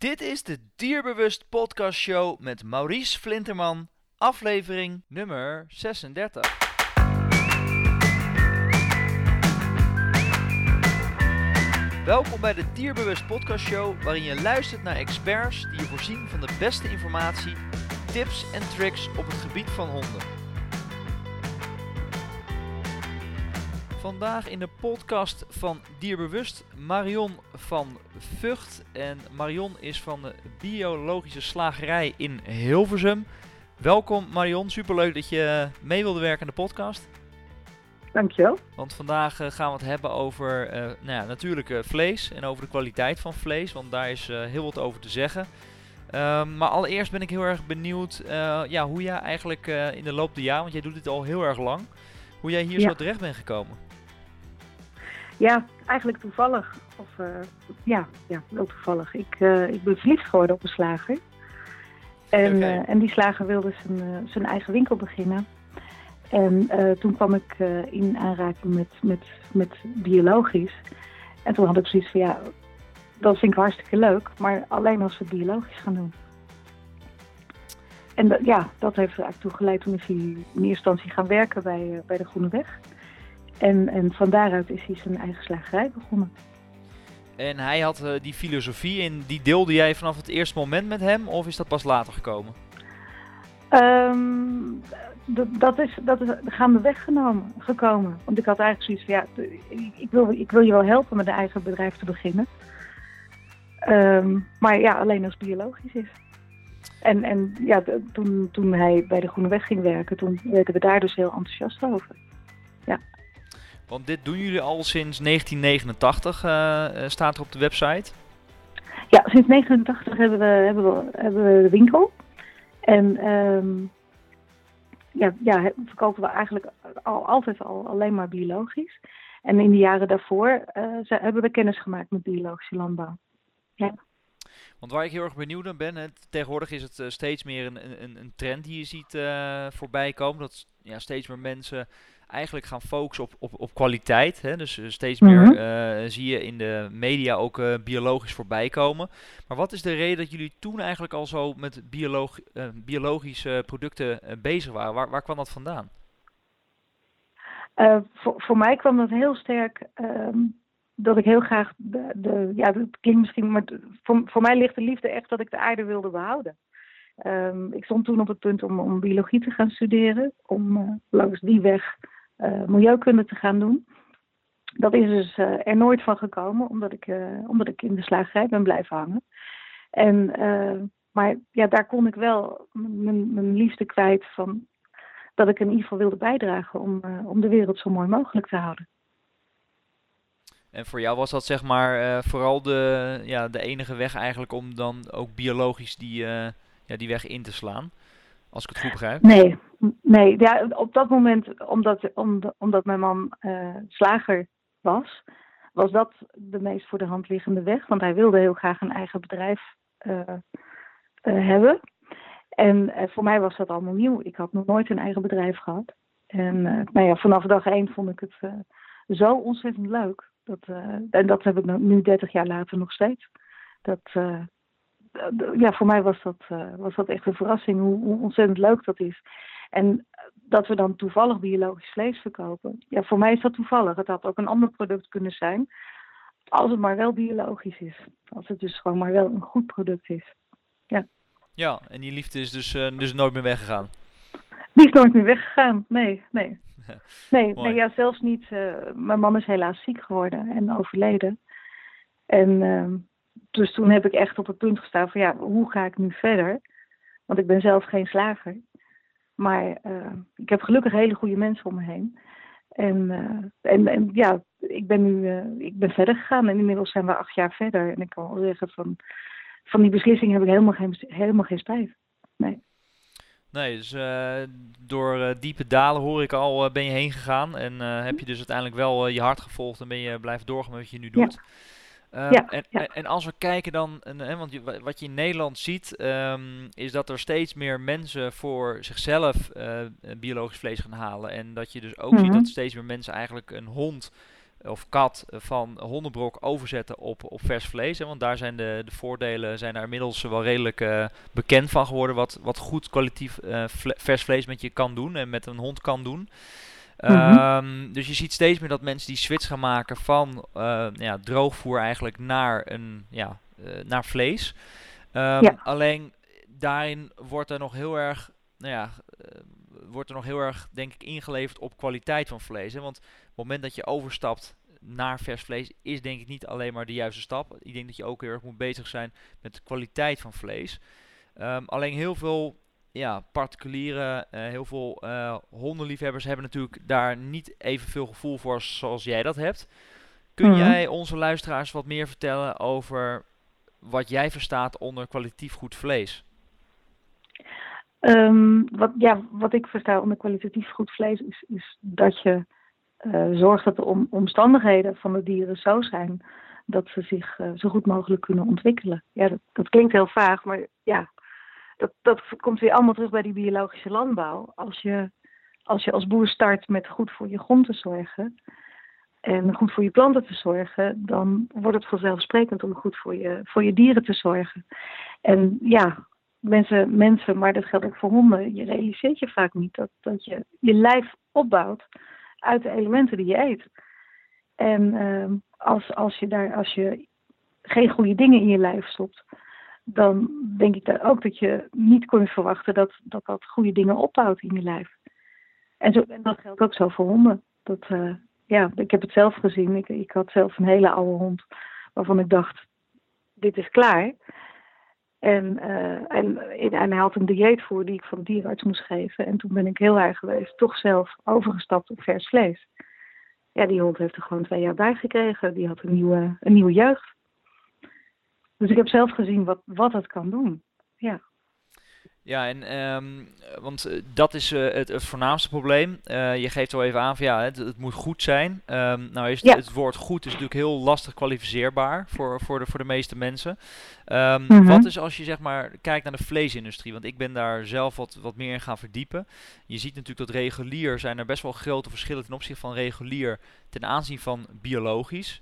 Dit is de Dierbewust Podcast Show met Maurice Flinterman, aflevering nummer 36. Welkom bij de Dierbewust Podcast Show, waarin je luistert naar experts die je voorzien van de beste informatie, tips en tricks op het gebied van honden. Vandaag in de podcast van Dierbewust Marion van Vught. En Marion is van de Biologische Slagerij in Hilversum. Welkom Marion, superleuk dat je mee wilde werken aan de podcast. Dankjewel. Want vandaag eh, gaan we het hebben over eh, nou ja, natuurlijk eh, vlees en over de kwaliteit van vlees, want daar is eh, heel wat over te zeggen. Ehm, maar allereerst ben ik heel erg benieuwd eh, ja, hoe jij eigenlijk eh, in de loop der jaren, want jij doet dit al heel erg lang, hoe jij hier Ja. zo terecht bent gekomen. Ja, eigenlijk toevallig. Of eh, ja, ja, wel toevallig. Ik, eh, ik ben verliefd geworden op een slager. En, eh, en die slager wilde zijn, zijn eigen winkel beginnen. En toen kwam ik in aanraking met, met, met biologisch. En toen had ik zoiets van ja, dat vind ik hartstikke leuk. Maar alleen als we het biologisch gaan doen. En ja, dat heeft er eigenlijk toe geleid. Toen is hij in eerste instantie gaan werken bij, bij de Groene Weg. En, en van daaruit is hij zijn eigen slagerij begonnen. En hij had eh, die filosofie en die deelde jij vanaf het eerste moment met hem, of is dat pas later gekomen? Ehm, dat is, dat is gaandeweg genomen, gekomen. Want ik had eigenlijk zoiets van, ja, ik, wil, ik wil je wel helpen met een eigen bedrijf te beginnen. Ehm, maar ja, alleen als het biologisch is. En, en ja, toen, toen hij bij de Groene Weg ging werken, toen werden we daar dus heel enthousiast over. Want dit doen jullie al sinds 1989, eh, eh, staat er op de website. Ja, sinds 1989 hebben we, hebben we, hebben we de winkel. En ehm, ja, ja, verkopen we eigenlijk al, altijd al alleen maar biologisch. En in de jaren daarvoor eh, ze- hebben we kennis gemaakt met biologische landbouw. Want waar ik heel erg benieuwd naar ben, hè, tegenwoordig is het steeds meer een, een, een trend die je ziet eh, voorbij komen. Dat ja, steeds meer mensen eigenlijk gaan focussen op, op, op kwaliteit. Hè? Dus eh, steeds meer Mhm. eh, zie je in de media ook eh, biologisch voorbij komen. Maar wat is de reden dat jullie toen eigenlijk al zo met bioloog, eh, biologische producten bezig waren? Waar, waar kwam dat vandaan? Voor, voor mij kwam dat heel sterk ehm, dat ik heel graag de, de ja, het klinkt misschien, maar voor, voor mij ligt de liefde echt dat ik de aarde wilde behouden. Ehm, ik stond toen op het punt om, om biologie te gaan studeren, om langs die weg milieukunde te gaan doen. Dat is dus eh, er nooit van gekomen, omdat ik, eh, omdat ik in de slagerij ben blijven hangen. En, eh, maar ja, daar kon ik wel mijn, liefde kwijt van dat ik in ieder geval wilde bijdragen om, eh, om de wereld zo mooi mogelijk te houden. En voor jou was dat zeg maar eh, vooral de, ja, de enige weg eigenlijk om dan ook biologisch die, eh, ja, die weg in te slaan. Als ik het goed begrijp. Nee, nee ja, op dat moment, omdat, omdat, mijn man eh, slager was, was dat de meest voor de hand liggende weg. Want hij wilde heel graag een eigen bedrijf eh, eh, hebben. En voor mij was dat allemaal nieuw. Ik had nog nooit een eigen bedrijf gehad. En nou ja, vanaf dag één vond ik het zo ontzettend leuk. Dat, en dat heb ik nu- nu 30 jaar later nog steeds. Dat, ja, voor mij was dat, eh, was dat echt een verrassing hoe, hoe ontzettend leuk dat is. En dat we dan toevallig biologisch vlees verkopen. Ja, voor mij is dat toevallig. Het had ook een ander product kunnen zijn. Als het maar wel biologisch is. Als het dus gewoon maar wel een goed product is. Ja, en die liefde is dus, eh, dus nooit meer weggegaan. Die is nooit meer weggegaan. Nee, nee. Nee, nee ja, zelfs niet. eh, mijn man is helaas ziek geworden en overleden. En ehm, dus toen heb ik echt op het punt gestaan van ja, hoe ga ik nu verder? Want ik ben zelf geen slager. Maar eh, ik heb gelukkig hele goede mensen om me heen. En, eh, en, en ja, ik ben nu eh, ik ben verder gegaan en inmiddels zijn we acht jaar verder. En ik kan wel zeggen van, van die beslissing heb ik helemaal geen, helemaal geen spijt. Nee, dus eh, door diepe dalen hoor ik al, ben je heen gegaan. En heb je dus uiteindelijk wel je hart gevolgd en ben je blijven doorgaan met wat je nu Ja. Ehm, Ja, en, ja. en- als we kijken dan, en, want je, wat je in Nederland ziet, ehm, is dat er steeds meer mensen voor zichzelf eh, eh, biologisch vlees gaan halen. En dat je dus ook ziet Mhm. dat steeds meer mensen eigenlijk een hond of kat van hondenbrok overzetten op, op vers vlees. Hè, want daar zijn de, de voordelen zijn daar inmiddels wel redelijk bekend van geworden. Wat, wat goed kwalitatief vers vlees met je kan doen en met een hond kan doen. Mhm. Ehm, dus je ziet steeds meer dat mensen die switch gaan maken van ja, droogvoer eigenlijk naar, een, ja, naar vlees. Um, Alleen daarin wordt er nog heel erg, nou ja, uh, wordt er nog heel erg, denk ik, ingeleverd op kwaliteit van vlees. Hè? Want op het moment dat je overstapt naar vers vlees, is denk ik niet alleen maar de juiste stap. Ik denk dat je ook heel erg moet bezig zijn met de kwaliteit van vlees. Um, alleen heel veel ja, particulieren, uh, heel veel uh, hondenliefhebbers hebben natuurlijk daar niet evenveel gevoel voor zoals jij dat hebt. Kun mhm. jij onze luisteraars wat meer vertellen over wat jij verstaat onder kwalitatief goed vlees? Um, wat, ja, wat ik versta onder kwalitatief goed vlees is, is dat je uh, zorgt dat de om, omstandigheden van de dieren zo zijn dat ze zich zo goed mogelijk kunnen ontwikkelen. Ja, dat, dat, klinkt heel vaag, maar ja, dat, komt weer allemaal terug bij die biologische landbouw. Als je als, je als boer start met goed voor je grond te zorgen en goed voor je planten te zorgen, dan wordt het vanzelfsprekend om goed voor je, voor je dieren te zorgen. En ja, mensen, mensen, maar dat geldt ook voor honden, je realiseert je vaak niet dat, dat je je lijf opbouwt uit de elementen die je eet. En uh, als, als, je daar, als je geen goede dingen in je lijf stopt, dan denk ik dat ook dat je niet kunt verwachten dat, dat dat goede dingen opbouwt in je lijf. En, zo, en dat geldt ook zo voor honden. Dat, uh, ja, ik heb het zelf gezien. Ik, ik had zelf een hele oude hond waarvan ik dacht, dit is klaar. En, uh, en, en hij had een dieetvoer die ik van de dierenarts moest geven. En toen ben ik heel erg geweest, toch zelf overgestapt op vers vlees. Ja, die hond heeft er gewoon twee jaar bij gekregen. Die had een nieuwe, een nieuwe jeugd. Dus ik heb zelf gezien wat, wat het kan doen. Ja. Ja, en um, want eh, dat is uh, het, het, voornaamste probleem. Uh, je geeft al even aan van ja, het, het moet goed zijn. Um, nou is het, ja. het, woord goed is natuurlijk heel lastig kwalificeerbaar voor, voor, de, voor de meeste mensen. Um, mm -hmm. Wat is als je zeg maar kijkt naar de vleesindustrie? Want ik ben daar zelf wat, wat meer in gaan verdiepen. Je ziet natuurlijk dat regulier zijn er best wel grote verschillen ten opzichte van regulier ten aanzien van biologisch.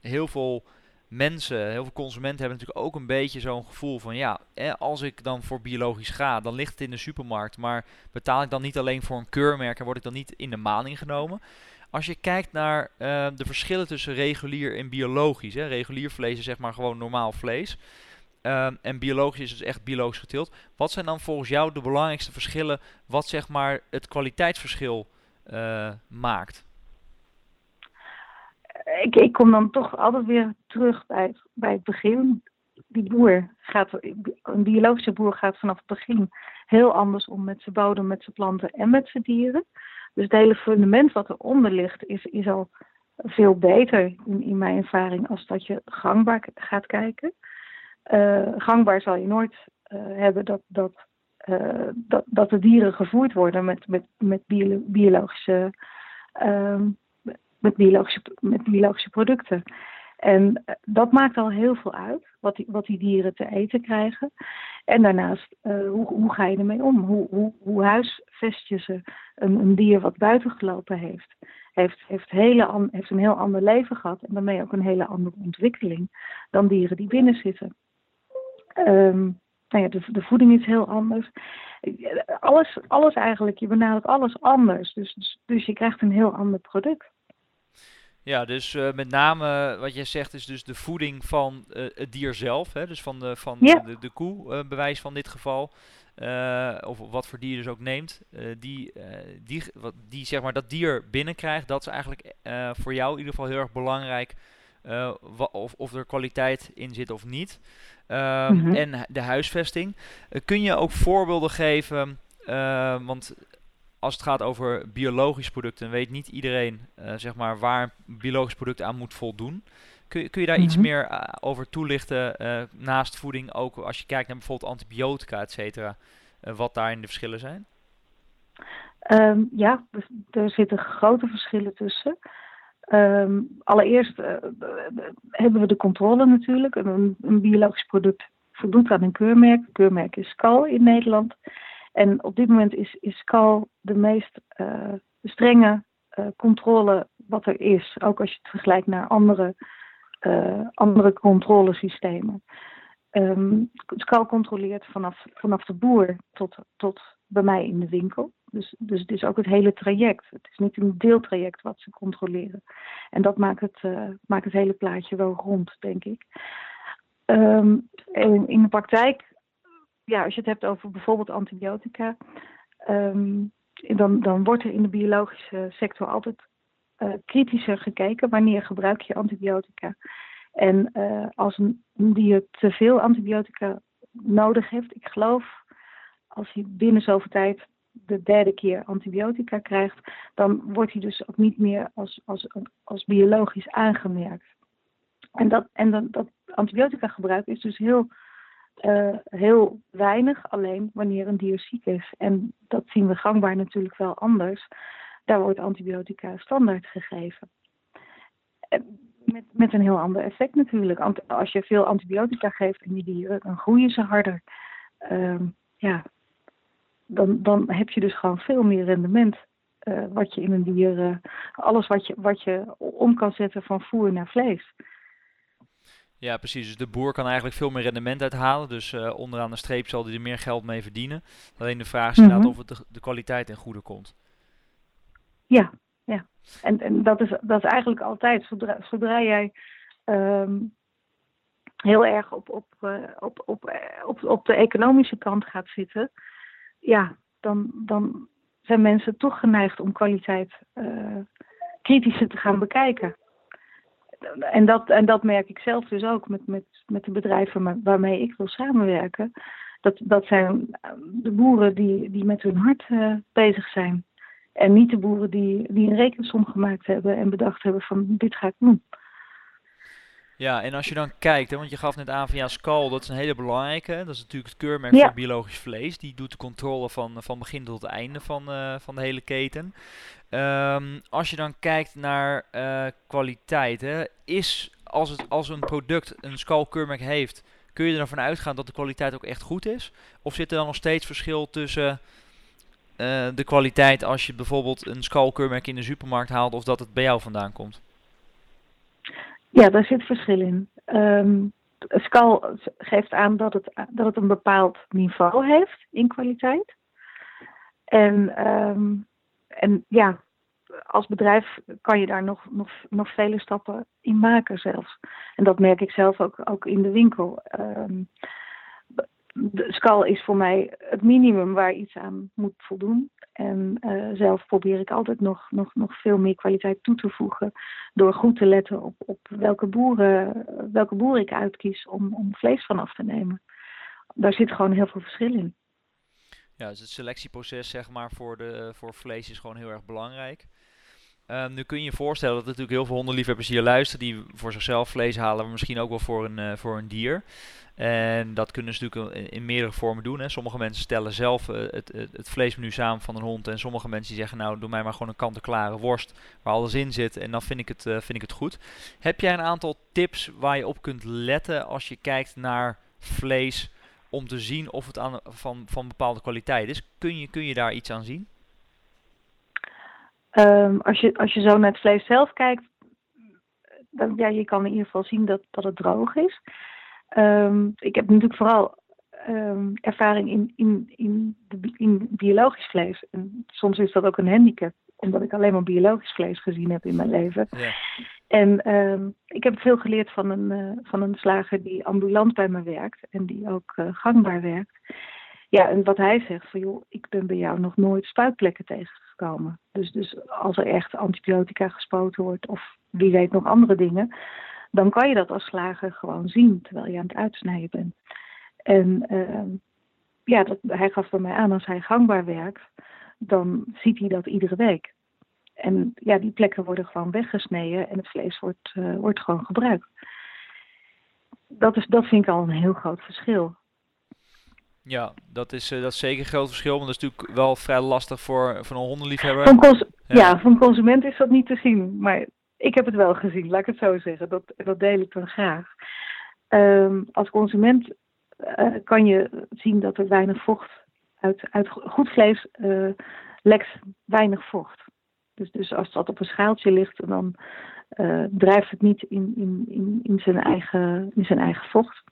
heel veel mensen, heel veel consumenten hebben natuurlijk ook een beetje zo'n gevoel van ja, als ik dan voor biologisch ga, dan ligt het in de supermarkt, maar betaal ik dan niet alleen voor een keurmerk en word ik dan niet in de maling genomen? Als je kijkt naar uh, de verschillen tussen regulier en biologisch, hè, regulier vlees is zeg maar gewoon normaal vlees. Uh, en biologisch is dus echt biologisch geteeld. Wat zijn dan volgens jou de belangrijkste verschillen wat zeg maar het kwaliteitsverschil uh, maakt? Ik, kom dan toch altijd weer terug bij, bij het begin. Die boer gaat, een biologische boer gaat vanaf het begin heel anders om met zijn bodem, met zijn planten en met zijn dieren. Dus het hele fundament wat eronder ligt is, is al veel beter in, in mijn ervaring als dat je gangbaar gaat kijken. Uh, gangbaar zal je nooit uh, hebben dat, dat, uh, dat, dat de dieren gevoerd worden met, met, met bio, biologische ehm, met biologische, met biologische producten. En eh, dat maakt al heel veel uit, wat die, wat die dieren te eten krijgen. En daarnaast, uh, hoe, hoe ga je ermee om? Hoe, hoe, hoe huisvest je ze? Een, een dier wat buiten gelopen heeft, heeft, heeft, hele heeft een heel ander leven gehad. En daarmee ook een hele andere ontwikkeling dan dieren die binnen zitten. Um, nou ja, de, de voeding is heel anders. Alles, alles eigenlijk, je benadert alles anders. Dus, dus, dus je krijgt een heel ander product. Ja, dus uh, met name wat jij zegt is dus de voeding van uh, het dier zelf. Hè? Dus van de, van ja. de, de koe, uh, bewijs van dit geval. of wat voor dier dus ook neemt. die, die, wat, die zeg maar dat dier binnenkrijgt. Dat is eigenlijk voor jou in ieder geval heel erg belangrijk. of, of er kwaliteit in zit of niet. Mm -hmm. En de huisvesting. kun je ook voorbeelden geven? want als het gaat over biologische producten, weet niet iedereen uh, zeg maar, waar een biologisch product aan moet voldoen. Kun je, kun je daar iets mhm. meer uh, over toelichten uh, naast voeding, ook als je kijkt naar bijvoorbeeld antibiotica, et cetera, wat daarin de verschillen zijn? Um, ja, er zitten grote verschillen tussen. Um, allereerst hebben we de controle natuurlijk. Een, een biologisch product voldoet aan een keurmerk. Keurmerk is KAL in Nederland. En op dit moment is, is KAL de meest uh, strenge uh, controle wat er is. Ook als je het vergelijkt naar andere, uh, andere controlesystemen. Um, Skal controleert vanaf, vanaf de boer tot, tot bij mij in de winkel. Dus, dus het is ook het hele traject. Het is niet een deeltraject wat ze controleren. En dat maakt het, maakt het hele plaatje wel rond, denk ik. Um, in de praktijk, ja, als je het hebt over bijvoorbeeld antibiotica, um, dan, dan wordt er in de biologische sector altijd uh, kritischer gekeken. Wanneer gebruik je antibiotica? En uh, als een dier te veel antibiotica nodig heeft, ik geloof als hij binnen zoveel tijd de derde keer antibiotica krijgt, dan wordt hij dus ook niet meer als, als, als biologisch aangemerkt. En dat, en dat, dat antibiotica gebruik is dus heel, uh, heel weinig, alleen wanneer een dier ziek is. En dat zien we gangbaar natuurlijk wel anders. Daar wordt antibiotica standaard gegeven. Met, met een heel ander effect natuurlijk. Als je veel antibiotica geeft aan die dieren, dan groeien ze harder. Uh, ja, dan, dan heb je dus gewoon veel meer rendement. Uh, wat je in een dier, alles wat je, wat je om kan zetten van voer naar vlees. Ja, precies. Dus de boer kan eigenlijk veel meer rendement uithalen. Dus uh, onderaan de streep zal hij er meer geld mee verdienen. Alleen de vraag is inderdaad mm -hmm. of het de, de, kwaliteit in goede komt. Ja, ja. En, en dat, is, dat is eigenlijk altijd, zodra, zodra jij um, heel erg op, op, op, op, op, op de economische kant gaat zitten, ja, dan, dan zijn mensen toch geneigd om kwaliteit uh, kritischer te gaan bekijken. En dat, en dat merk ik zelf dus ook met, met, met de bedrijven waarmee ik wil samenwerken. Dat, dat zijn de boeren die, die met hun hart uh, bezig zijn. En niet de boeren die, die een rekensom gemaakt hebben en bedacht hebben van dit ga ik doen. Ja, en als je dan kijkt, hè, want je gaf net aan van ja, Skal, dat is een hele belangrijke. Dat is natuurlijk het keurmerk ja. voor biologisch vlees. Die doet de controle van, van begin tot einde van, uh, van de hele keten. Um, als je dan kijkt naar uh, kwaliteit, hè, is als, het, als een product een Skal keurmerk heeft, kun je ervan uitgaan dat de kwaliteit ook echt goed is? Of zit er dan nog steeds verschil tussen uh, de kwaliteit als je bijvoorbeeld een Skal keurmerk in de supermarkt haalt of dat het bij jou vandaan komt? Ja, daar zit verschil in. Um, Skal geeft aan dat het, dat het een bepaald niveau heeft in kwaliteit. En, um, en ja, als bedrijf kan je daar nog, nog, nog vele stappen in maken zelfs. En dat merk ik zelf ook, ook in de winkel. Um, de skal is voor mij het minimum waar iets aan moet voldoen. En uh, zelf probeer ik altijd nog, nog, nog veel meer kwaliteit toe te voegen. Door goed te letten op, op welke, boeren, welke boeren ik uitkies om, om vlees vanaf te nemen. Daar zit gewoon heel veel verschil in. Ja, dus het selectieproces zeg maar, voor, de, voor vlees is gewoon heel erg belangrijk. Um, nu kun je je voorstellen dat er natuurlijk heel veel hondenliefhebbers hier luisteren die voor zichzelf vlees halen, maar misschien ook wel voor een, uh, voor een dier. En dat kunnen ze natuurlijk in, meerdere vormen doen. Hè. Sommige mensen stellen zelf uh, het, het, vleesmenu samen van een hond. En sommige mensen die zeggen, nou doe mij maar gewoon een kant-en-klare worst waar alles in zit. En dan vind ik, het, uh, vind ik het goed. Heb jij een aantal tips waar je op kunt letten als je kijkt naar vlees om te zien of het aan, van, van bepaalde kwaliteit is? Kun je, kun je daar iets aan zien? Um, als, je, als je zo naar het vlees zelf kijkt, dan ja, je kan in ieder geval zien dat, dat het droog is. Um, ik heb natuurlijk vooral um, ervaring in, in, in, de, in biologisch vlees. En soms is dat ook een handicap, omdat ik alleen maar biologisch vlees gezien heb in mijn leven. Ja. En um, ik heb veel geleerd van een, uh, van een slager die ambulant bij me werkt en die ook uh, gangbaar werkt. Ja, en wat hij zegt van joh, ik ben bij jou nog nooit spuitplekken tegengekomen. Dus, dus als er echt antibiotica gespoten wordt of wie weet nog andere dingen, dan kan je dat als slager gewoon zien terwijl je aan het uitsnijden bent. En uh, ja, dat, hij gaf bij mij aan, als hij gangbaar werkt, dan ziet hij dat iedere week. En ja, die plekken worden gewoon weggesneden en het vlees wordt, uh, wordt gewoon gebruikt. Dat, is, dat vind ik al een heel groot verschil. Ja, dat is, uh, dat is zeker een groot verschil, want dat is natuurlijk wel vrij lastig voor, voor een hondenliefhebber. Van cons ja. ja, van consument is dat niet te zien, maar ik heb het wel gezien, laat ik het zo zeggen. Dat, dat deel ik dan graag. Um, als consument uh, kan je zien dat er weinig vocht uit, uit goed vlees uh, lekt weinig vocht. Dus, dus als dat op een schaaltje ligt, dan drijft het niet in, in, in, in, zijn eigen, in zijn eigen vocht.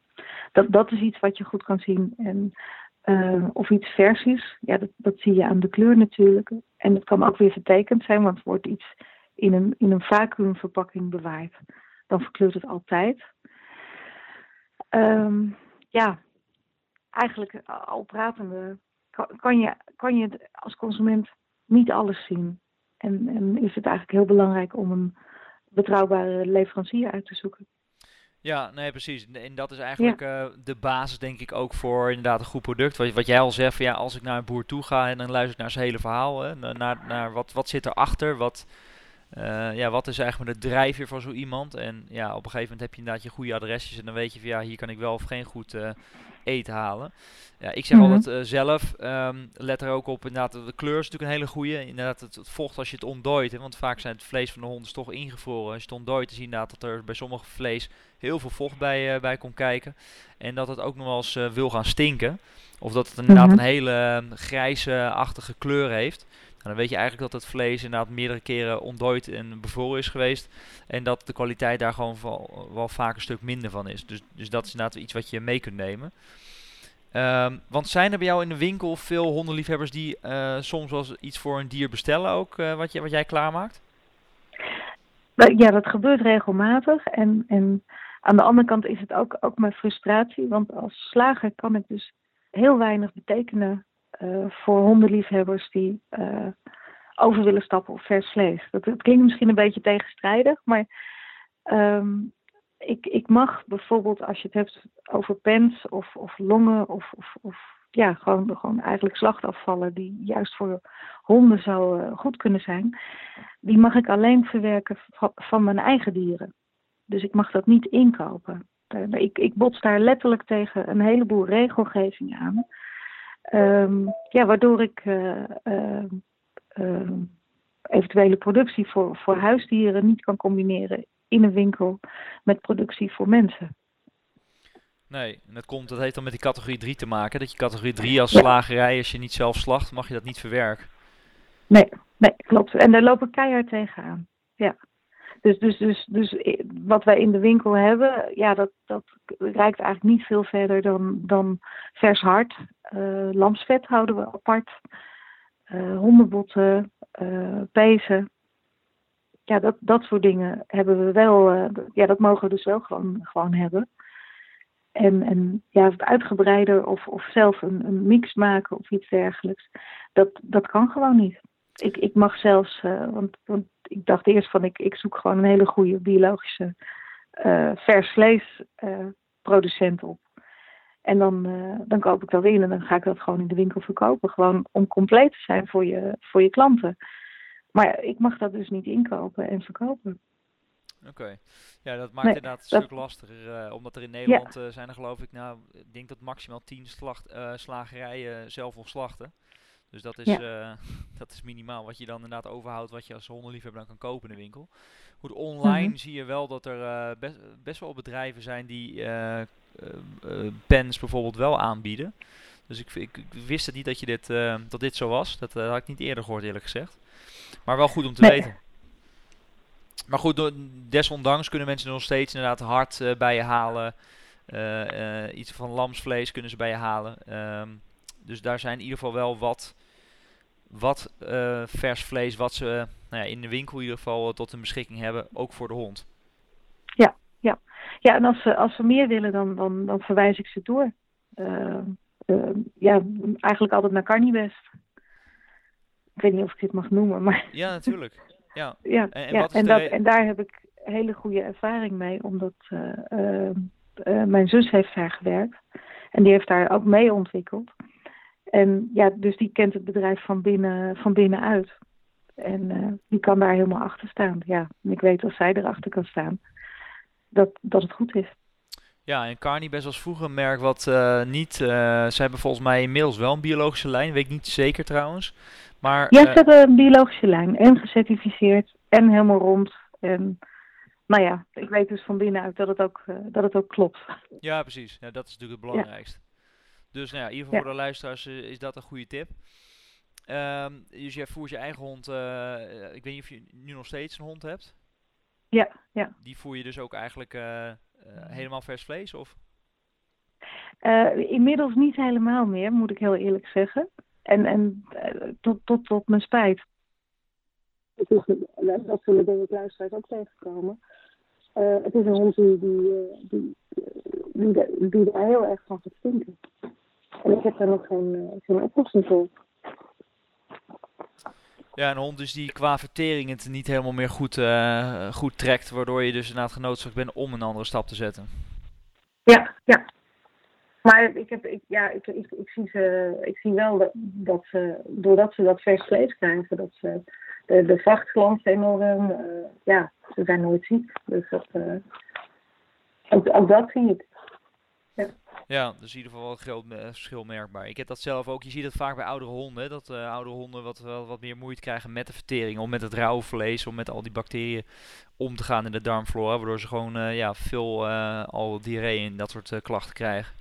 Dat, dat is iets wat je goed kan zien. En, uh, of iets vers is, ja, dat, dat zie je aan de kleur natuurlijk. En het kan ook weer vertekend zijn, want wordt iets in een, in een vacuümverpakking bewaard, dan verkleurt het altijd. Um, ja, eigenlijk al pratende kan, kan, je, kan je als consument niet alles zien. En, en is het eigenlijk heel belangrijk om een betrouwbare leverancier uit te zoeken. Ja, nee, precies. En dat is eigenlijk uh, de basis, denk ik, ook voor inderdaad een goed product. Wat, wat jij al zegt, van, ja, als ik naar een boer toe ga en dan luister ik naar zijn hele verhaal, hè, naar, naar wat, wat zit erachter, wat, uh, ja, wat is eigenlijk de drijfveer van zo iemand. En ja, op een gegeven moment heb je inderdaad je goede adresjes en dan weet je van, ja, hier kan ik wel of geen goed uh, eten halen. Ja, ik zeg mm -hmm. altijd uh, zelf, um, let er ook op, inderdaad, de kleur is natuurlijk een hele goede. Inderdaad, het, het vocht als je het ontdooit, hè, want vaak zijn het vlees van de hond is toch ingevroren. Als je het ontdooit, je inderdaad dat er bij sommige vlees heel veel vocht bij, bij komt kijken. En dat het ook nog wel eens wil gaan stinken. Of dat het inderdaad mm -hmm. een hele uh, grijze-achtige kleur heeft. Nou, dan weet je eigenlijk dat het vlees inderdaad meerdere keren ontdooid en bevroren is geweest. En dat de kwaliteit daar gewoon wel, wel vaak een stuk minder van is. Dus, dus dat is inderdaad iets wat je mee kunt nemen. Um, want zijn er bij jou in de winkel veel hondenliefhebbers die uh, soms wel iets voor een dier bestellen ook, uh, wat, je, wat jij klaarmaakt? Ja, dat gebeurt regelmatig. En, en aan de andere kant is het ook, ook mijn frustratie. Want als slager kan ik dus heel weinig betekenen voor hondenliefhebbers die over willen stappen op vers vlees. Dat, klinkt misschien een beetje tegenstrijdig, maar um, ik, ik mag bijvoorbeeld, als je het hebt over pens of, of longen of, of, of ja, gewoon, gewoon eigenlijk slachtafvallen die juist voor honden zou uh, goed kunnen zijn, die mag ik alleen verwerken van, van, mijn eigen dieren. Dus ik mag dat niet inkopen. Ik, ik bots daar letterlijk tegen een heleboel regelgeving aan. Um, ja, waardoor ik uh, uh, eventuele productie voor, voor huisdieren niet kan combineren in een winkel met productie voor mensen. Nee, en dat, komt, dat heeft dan met die categorie 3 te maken. Dat je categorie 3 als slagerij, als je niet zelf slacht, mag je dat niet verwerken. Nee, nee, klopt. En daar lopen keihard tegenaan. Ja. Dus, dus, dus, dus wat wij in de winkel hebben, ja, dat, dat reikt eigenlijk niet veel verder dan, dan vers hard. Uh, lamsvet houden we apart. Uh, hondenbotten, pezen ja, dat, dat soort dingen hebben we wel, ja, dat mogen we dus wel gewoon, gewoon hebben. En, en ja, het uitgebreider of, of zelf een, een mix maken of iets dergelijks, dat, dat kan gewoon niet. Ik, ik mag zelfs, uh, want, want ik dacht eerst van ik, ik zoek gewoon een hele goede biologische uh, vers vlees producent op. En dan, dan koop ik dat in en dan ga ik dat gewoon in de winkel verkopen. Gewoon om compleet te zijn voor je, voor je klanten. Maar ik mag dat dus niet inkopen en verkopen. Oké, okay. ja, dat maakt nee, inderdaad een dat... stuk lastiger. Uh, omdat er in Nederland ja. uh, zijn er geloof ik, nou, ik denk dat maximaal 10 slacht, uh, slagerijen zelf wil slachten. Dus dat is, ja. dat is minimaal wat je dan inderdaad overhoudt, wat je als hondenliefhebber dan kan kopen in de winkel. Goed, online mm -hmm. zie je wel dat er best, best wel bedrijven zijn die pens bijvoorbeeld wel aanbieden. Dus ik, ik, ik, wist het niet dat, je dit, dat dit zo was. Dat had ik niet eerder gehoord eerlijk gezegd. Maar wel goed om te nee. weten. Maar goed, desondanks kunnen mensen nog steeds inderdaad hard uh, bij je halen. Iets van lamsvlees kunnen ze bij je halen. Um, dus daar zijn in ieder geval wel wat, wat vers vlees wat ze nou ja, in de winkel in ieder geval tot hun beschikking hebben. Ook voor de hond. Ja, ja. ja en als ze, als ze meer willen, dan, dan, dan verwijs ik ze door. Ja, eigenlijk altijd naar Carnibest ik weet niet of ik dit mag noemen, maar... Ja, natuurlijk. Ja, ja, en, en, ja, en, dat, en daar heb ik hele goede ervaring mee, omdat uh, uh, uh, mijn zus heeft daar gewerkt. En die heeft daar ook mee ontwikkeld. En ja, dus die kent het bedrijf van, binnen, van binnenuit. En die kan daar helemaal achter staan. Ja, en ik weet als zij erachter kan staan, dat, dat het goed is. Ja, en Carney best als vroeger een merk wat uh, niet... Uh, ze hebben volgens mij inmiddels wel een biologische lijn, weet ik niet zeker trouwens. Maar, ja, ze hebben een biologische lijn en gecertificeerd en helemaal rond. En nou ja, ik weet dus van binnenuit dat het ook, dat het ook klopt. Ja, precies. Ja, dat is natuurlijk het belangrijkste. Ja. Dus nou ja, in ieder geval ja. voor de luisteraars is dat een goede tip. Ehm, dus jij voert je eigen hond. ik weet niet of je nu nog steeds een hond hebt. Ja, ja. Die voer je dus ook eigenlijk helemaal vers vlees? Of? inmiddels niet helemaal meer, moet ik heel eerlijk zeggen. En, en tot, tot, tot mijn spijt. Het is, dat zullen denk ik luisteraars ook tegenkomen. Uh, het is een hond die, die, die, die, die, daar heel erg van gaat stinken. En ik heb daar nog geen, geen oplossing voor. Ja, een hond dus die qua vertering het niet helemaal meer goed, uh, goed trekt, waardoor je dus inderdaad genoodzaakt bent om een andere stap te zetten. Ja, ja. Maar ik, heb, ik, ja, ik, ik, ik, zie, ze, ik zie wel dat, dat ze, doordat ze dat vers vlees krijgen, dat ze de, de vachtglans enorm, uh, ja, ze zijn nooit ziek. Dus dat, uh, ook, ook dat zie ik. Ja. Dus in ieder geval wel een groot verschil merkbaar. Ik heb dat zelf ook. Je ziet het vaak bij oudere honden. Dat uh, oudere honden wat, wel wat meer moeite krijgen met de vertering. Om met het rauwe vlees, om met al die bacteriën om te gaan in de darmflora. Waardoor ze gewoon uh, ja, veel uh, al diarree en dat soort klachten krijgen.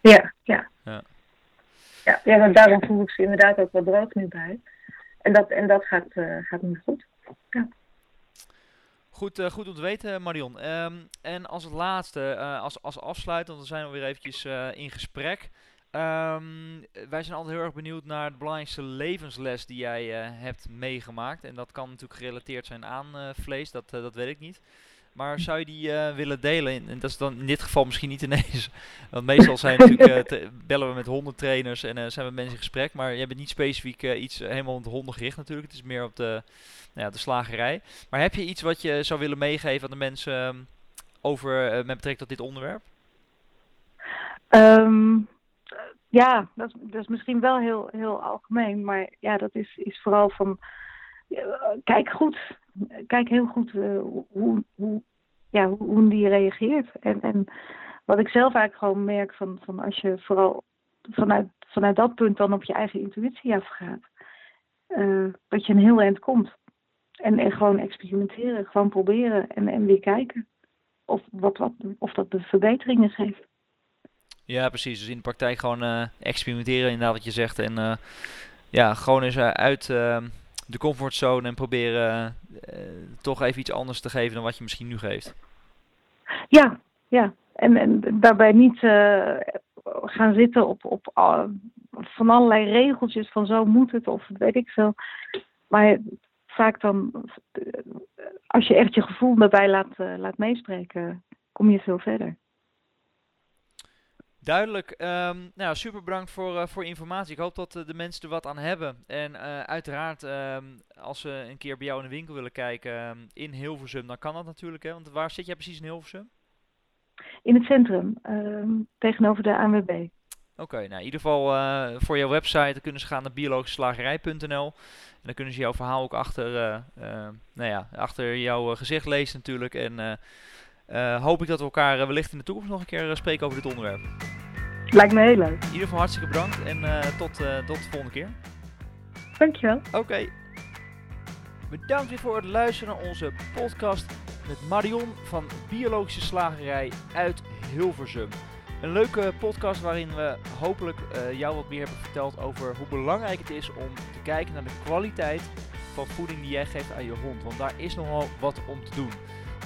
Ja, ja. Ja, ja, ja daarom voel ik ze inderdaad ook wat droog nu bij. En dat, en dat gaat, gaat nu goed. Ja. Goed, uh, goed om te weten, Marion. Um, en als laatste, uh, als, als afsluit, want dan zijn we weer eventjes in gesprek. Um, wij zijn altijd heel erg benieuwd naar de belangrijkste levensles die jij hebt meegemaakt. En dat kan natuurlijk gerelateerd zijn aan vlees, dat, dat weet ik niet. Maar zou je die willen delen? En dat is dan in dit geval misschien niet ineens. Want meestal zijn natuurlijk, bellen we met hondentrainers en zijn we mensen in gesprek. Maar je bent niet specifiek iets helemaal op de honden gericht natuurlijk. Het is meer op de ja, de slagerij. Maar heb je iets wat je zou willen meegeven aan de mensen ehm, over, met betrekking tot dit onderwerp? Um, ja, dat is, dat is misschien wel heel, heel algemeen. Maar ja, dat is, is vooral van... kijk goed. Kijk heel goed uh, hoe, hoe, ja, hoe, die reageert. En, en wat ik zelf eigenlijk gewoon merk van, van als je vooral vanuit, vanuit dat punt dan op je eigen intuïtie afgaat. Uh, dat je een heel eind komt. En, en gewoon experimenteren, gewoon proberen en, en weer kijken of, wat, wat, of dat de verbeteringen geeft. Ja, precies. Dus in de praktijk gewoon uh, experimenteren, inderdaad wat je zegt. En ja, gewoon eens uit de comfortzone en proberen toch even iets anders te geven dan wat je misschien nu geeft. Ja, ja. En, en daarbij niet gaan zitten op, op van allerlei regeltjes van zo moet het of weet ik veel. Maar vaak dan, als je echt je gevoel daarbij laat, laat meespreken, kom je veel verder. Duidelijk. Um, nou, super bedankt voor, uh, voor informatie. Ik hoop dat uh, de mensen er wat aan hebben. En uiteraard, um, als ze een keer bij jou in de winkel willen kijken um, in Hilversum, dan kan dat natuurlijk. Hè? Want waar zit jij precies in Hilversum? In het centrum, tegenover de ANWB. Oké, nou in ieder geval voor jouw website kunnen ze gaan naar biologischeslagerij.nl. En dan kunnen ze jouw verhaal ook achter, nou ja, achter jouw gezicht lezen natuurlijk. En hoop ik dat we elkaar wellicht in de toekomst nog een keer spreken over dit onderwerp. Lijkt me heel leuk. In ieder geval hartstikke bedankt en tot, tot de volgende keer. Dankjewel. Oké. Okay. Bedankt weer voor het luisteren naar onze podcast met Marion van Biologische Slagerij uit Hilversum. Een leuke podcast waarin we hopelijk uh, jou wat meer hebben verteld over hoe belangrijk het is om te kijken naar de kwaliteit van voeding die jij geeft aan je hond. Want daar is nogal wat om te doen.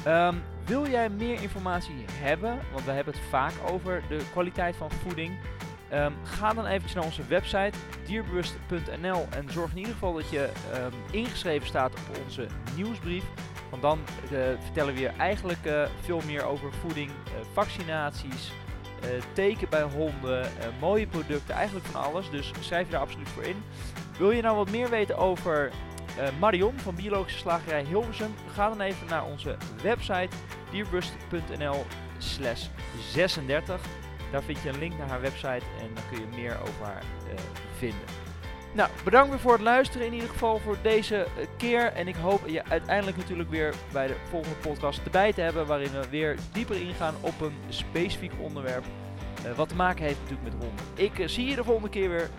Um, wil jij meer informatie hebben, want we hebben het vaak over de kwaliteit van voeding. Um, ga dan eventjes naar onze website dierbewust.nl en zorg in ieder geval dat je um, ingeschreven staat op onze nieuwsbrief. Want dan uh, vertellen we je eigenlijk uh, veel meer over voeding, uh, vaccinaties, teken bij honden, mooie producten, eigenlijk van alles. Dus schrijf je daar absoluut voor in. Wil je nou wat meer weten over Marion van Biologische Slagerij Hilversum? Ga dan even naar onze website dierbewust.nl slash 36. Daar vind je een link naar haar website en dan kun je meer over haar vinden. Nou, bedankt weer voor het luisteren in ieder geval voor deze keer. En ik hoop je uiteindelijk natuurlijk weer bij de volgende podcast erbij te hebben. Waarin we weer dieper ingaan op een specifiek onderwerp. Wat te maken heeft natuurlijk met honden. Ik zie je de volgende keer weer.